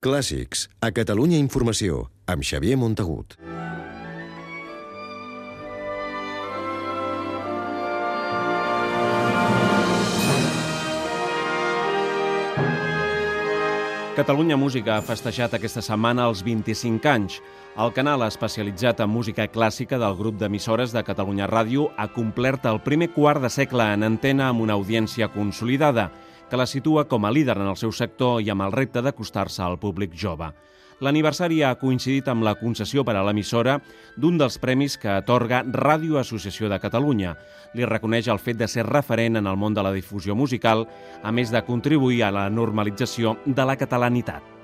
Clàssics, a Catalunya Informació, amb Xavier Montagut. Catalunya Música ha festejat aquesta setmana els 25 anys. El canal especialitzat en música clàssica del grup d'emissores de Catalunya Ràdio ha complert el primer quart de segle en antena amb una audiència consolidada, que la situa com a líder en el seu sector i amb el repte d'acostar-se al públic jove. L'aniversari ha coincidit amb la concessió per a l'emissora d'un dels premis que atorga Ràdio Associació de Catalunya. Li reconeix el fet de ser referent en el món de la difusió musical, a més de contribuir a la normalització de la catalanitat.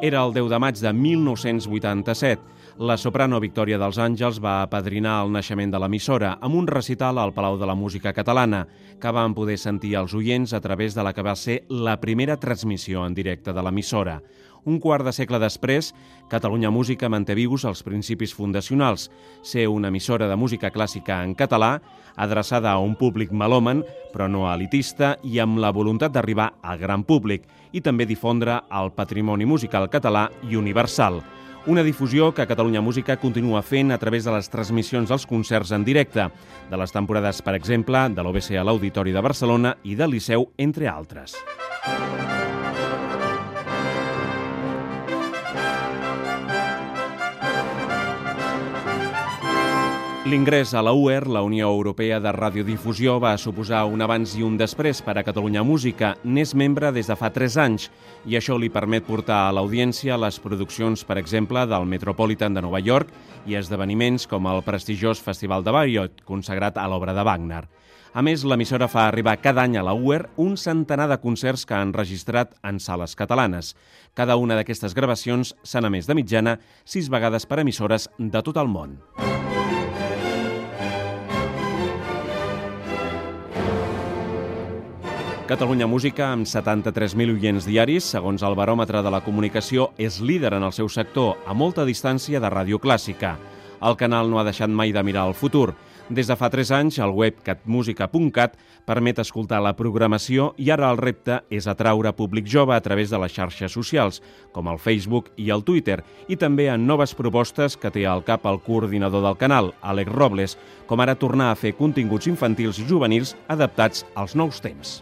Era el 10 de maig de 1987. La soprano Victòria dels Àngels va apadrinar el naixement de l'emissora amb un recital al Palau de la Música Catalana, que van poder sentir els oients a través de la que va ser la primera transmissió en directe de l'emissora. Un quart de segle després, Catalunya Música manté vius els principis fundacionals, ser una emissora de música clàssica en català, adreçada a un públic melòman, però no elitista, i amb la voluntat d'arribar al gran públic, i també difondre el patrimoni musical català i universal. Una difusió que Catalunya Música continua fent a través de les transmissions dels concerts en directe, de les temporades, per exemple, de l'OBC a l'Auditori de Barcelona i del Liceu, entre altres. L'ingrés a la UER, la Unió Europea de Radiodifusió, va suposar un abans i un després per a Catalunya Música. N'és membre des de fa 3 anys i això li permet portar a l'audiència les produccions, per exemple, del Metropolitan de Nova York i esdeveniments com el prestigiós Festival de Bayreuth, consagrat a l'obra de Wagner. A més, l'emissora fa arribar cada any a la UER un centenar de concerts que han registrat en sales catalanes. Cada una d'aquestes gravacions s'han emès de mitjana sis vegades per emissores de tot el món. Catalunya Música, amb 73.000 oients diaris, segons el baròmetre de la comunicació, és líder en el seu sector, a molta distància de ràdio clàssica. El canal no ha deixat mai de mirar al futur. Des de fa 3 anys, el web catmusica.cat permet escoltar la programació i ara el repte és atraure públic jove a través de les xarxes socials, com el Facebook i el Twitter, i també en noves propostes que té al cap el coordinador del canal, Àlex Robles, com ara tornar a fer continguts infantils i juvenils adaptats als nous temps.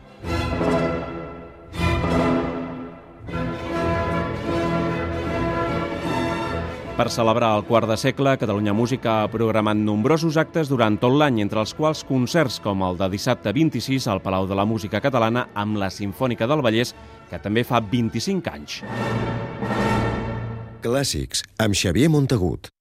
Per celebrar el quart de segle, Catalunya Música ha programat nombrosos actes durant tot l'any, entre els quals concerts com el de dissabte 26 al Palau de la Música Catalana amb la Simfònica del Vallès, que també fa 25 anys. Clàssics, amb Xavier Montagut.